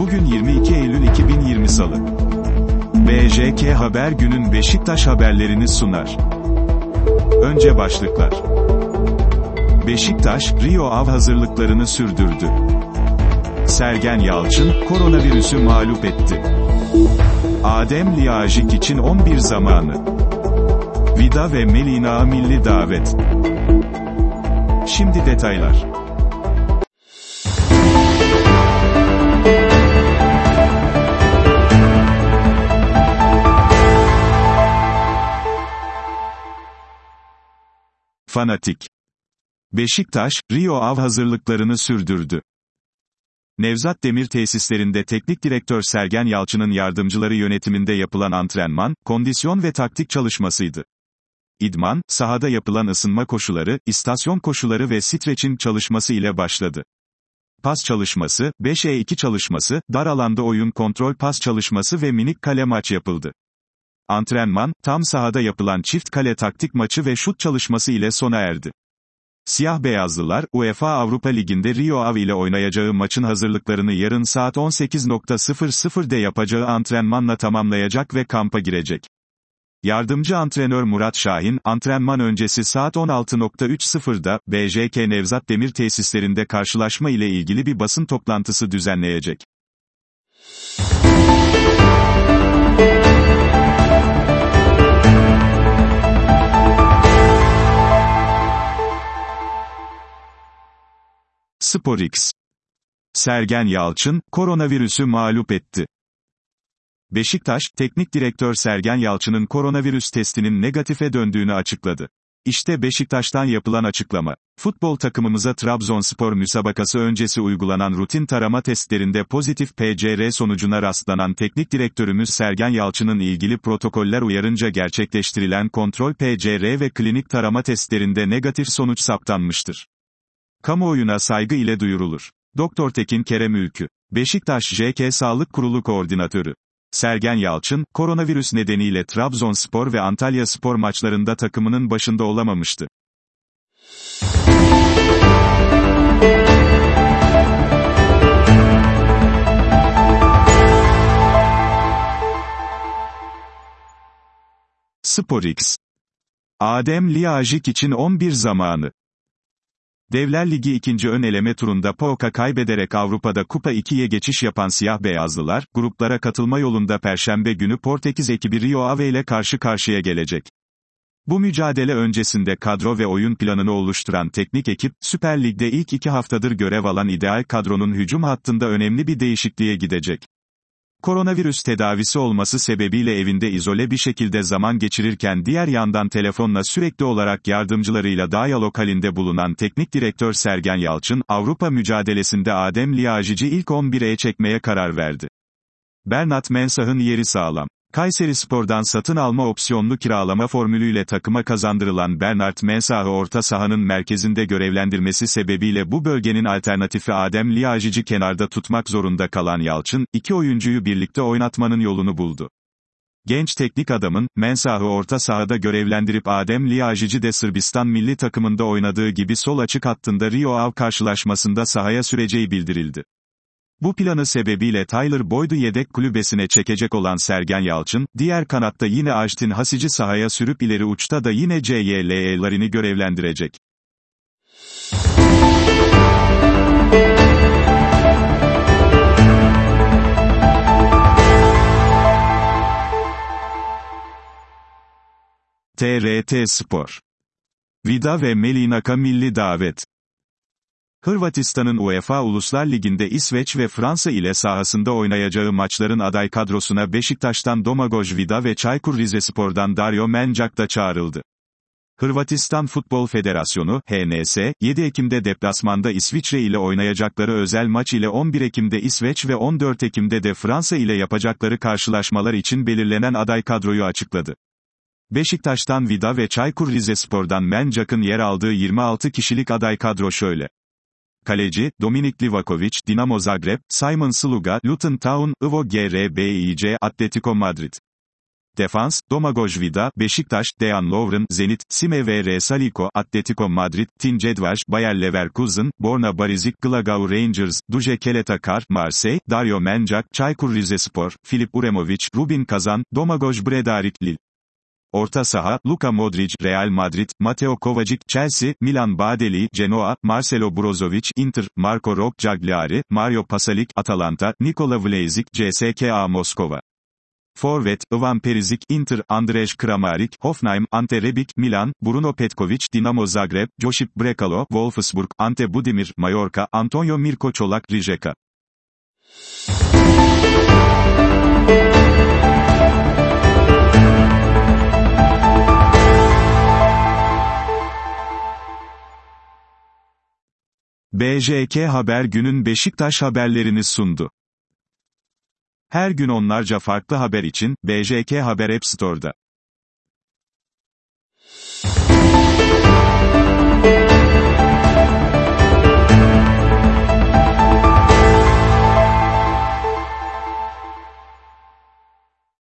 Bugün 22 Eylül 2020 Salı. BJK Haber günün Beşiktaş haberlerini sunar. Önce başlıklar. Beşiktaş, Rio Av hazırlıklarını sürdürdü. Sergen Yalçın, koronavirüsü mağlup etti. Adem Liyajik için 11 zamanı. Vida ve Melina milli davet. Şimdi detaylar. Fanatik. Beşiktaş, Rio Av hazırlıklarını sürdürdü. Nevzat Demir tesislerinde teknik direktör Sergen Yalçın'ın yardımcıları yönetiminde yapılan antrenman, kondisyon ve taktik çalışmasıydı. İdman, sahada yapılan ısınma koşuları, istasyon koşuları ve streçin çalışması ile başladı. Pas çalışması, 5E2 çalışması, dar alanda oyun kontrol pas çalışması ve minik kale maç yapıldı. Antrenman, tam sahada yapılan çift kale taktik maçı ve şut çalışması ile sona erdi. Siyah beyazlılar, UEFA Avrupa Ligi'nde Rio Ave ile oynayacağı maçın hazırlıklarını yarın saat 18.00'de yapacağı antrenmanla tamamlayacak ve kampa girecek. Yardımcı antrenör Murat Şahin, antrenman öncesi saat 16.30'da, BJK Nevzat Demir tesislerinde karşılaşma ile ilgili bir basın toplantısı düzenleyecek. SporX. Sergen Yalçın, koronavirüsü mağlup etti. Beşiktaş, Teknik Direktör Sergen Yalçın'ın koronavirüs testinin negatife döndüğünü açıkladı. İşte Beşiktaş'tan yapılan açıklama. Futbol takımımıza Trabzonspor müsabakası öncesi uygulanan rutin tarama testlerinde pozitif PCR sonucuna rastlanan teknik direktörümüz Sergen Yalçın'ın ilgili protokoller uyarınca gerçekleştirilen kontrol PCR ve klinik tarama testlerinde negatif sonuç saptanmıştır. Kamuoyuna saygı ile duyurulur. Doktor Tekin Kerem Ülkü. Beşiktaş JK Sağlık Kurulu Koordinatörü. Sergen Yalçın, koronavirüs nedeniyle Trabzonspor ve Antalya Spor maçlarında takımının başında olamamıştı. SporX. Adem Liyajik için 11 zamanı. Devler Ligi 2. ön eleme turunda PAOK'a kaybederek Avrupa'da Kupa 2'ye geçiş yapan siyah beyazlılar, gruplara katılma yolunda Perşembe günü Portekiz ekibi Rio Ave ile karşı karşıya gelecek. Bu mücadele öncesinde kadro ve oyun planını oluşturan teknik ekip, Süper Lig'de ilk iki haftadır görev alan ideal kadronun hücum hattında önemli bir değişikliğe gidecek. Koronavirüs tedavisi olması sebebiyle evinde izole bir şekilde zaman geçirirken diğer yandan telefonla sürekli olarak yardımcılarıyla diyalog halinde bulunan teknik direktör Sergen Yalçın, Avrupa mücadelesinde Adem Liyajic'i ilk 11'e çekmeye karar verdi. Bernat Mensah'ın yeri sağlam. Kayseri Spor'dan satın alma opsiyonlu kiralama formülüyle takıma kazandırılan Bernard Mensah'ı orta sahanın merkezinde görevlendirmesi sebebiyle bu bölgenin alternatifi Adem Liyajic'i kenarda tutmak zorunda kalan Yalçın, iki oyuncuyu birlikte oynatmanın yolunu buldu. Genç teknik adamın, Mensah'ı orta sahada görevlendirip Adem Liyajic'i de Sırbistan milli takımında oynadığı gibi sol açık hattında Rio Av karşılaşmasında sahaya süreceği bildirildi. Bu planı sebebiyle Tyler Boyd'u yedek kulübesine çekecek olan Sergen Yalçın, diğer kanatta yine Ajtin Hasic'i sahaya sürüp ileri uçta da yine CYLE'lerini görevlendirecek. TRT Spor Vida ve Melinaka milli davet Hırvatistan'ın UEFA Uluslar Ligi'nde İsveç ve Fransa ile sahasında oynayacağı maçların aday kadrosuna Beşiktaş'tan Domagoj Vida ve Çaykur Rizespor'dan Dario Mencak da çağrıldı. Hırvatistan Futbol Federasyonu, HNS, 7 Ekim'de deplasmanda İsviçre ile oynayacakları özel maç ile 11 Ekim'de İsveç ve 14 Ekim'de de Fransa ile yapacakları karşılaşmalar için belirlenen aday kadroyu açıkladı. Beşiktaş'tan Vida ve Çaykur Rizespor'dan Mencak'ın yer aldığı 26 kişilik aday kadro şöyle. Kaleci, Dominik Livakovic, Dinamo Zagreb, Simon Sluga, Luton Town, Ivo GRBIC, Atletico Madrid. Defans, Domagoj Vida, Beşiktaş, Dejan Lovren, Zenit, Sime vs Saliko, Atletico Madrid, Tin Cedvaj, Bayer Leverkusen, Borna Barizik, Glagau Rangers, Duje Keleta Kar, Marseille, Dario Mencak, Çaykur Rizespor, Filip Uremovic, Rubin Kazan, Domagoj Bredarik, Lille. Orta saha, Luka Modric, Real Madrid, Mateo Kovacic, Chelsea, Milan Badeli, Genoa, Marcelo Brozovic, Inter, Marco Rok Cagliari, Mario Pasalic, Atalanta, Nikola Vlasic, CSKA Moskova. Forvet, Ivan Perizic, Inter, Andrej Kramaric, Hoffenheim, Ante Rebic, Milan, Bruno Petkovic, Dinamo Zagreb, Josip Brekalo, Wolfsburg, Ante Budimir, Mallorca, Antonio Mirko Çolak, Rijeka. BJK Haber günün Beşiktaş haberlerini sundu. Her gün onlarca farklı haber için, BJK Haber App Store'da.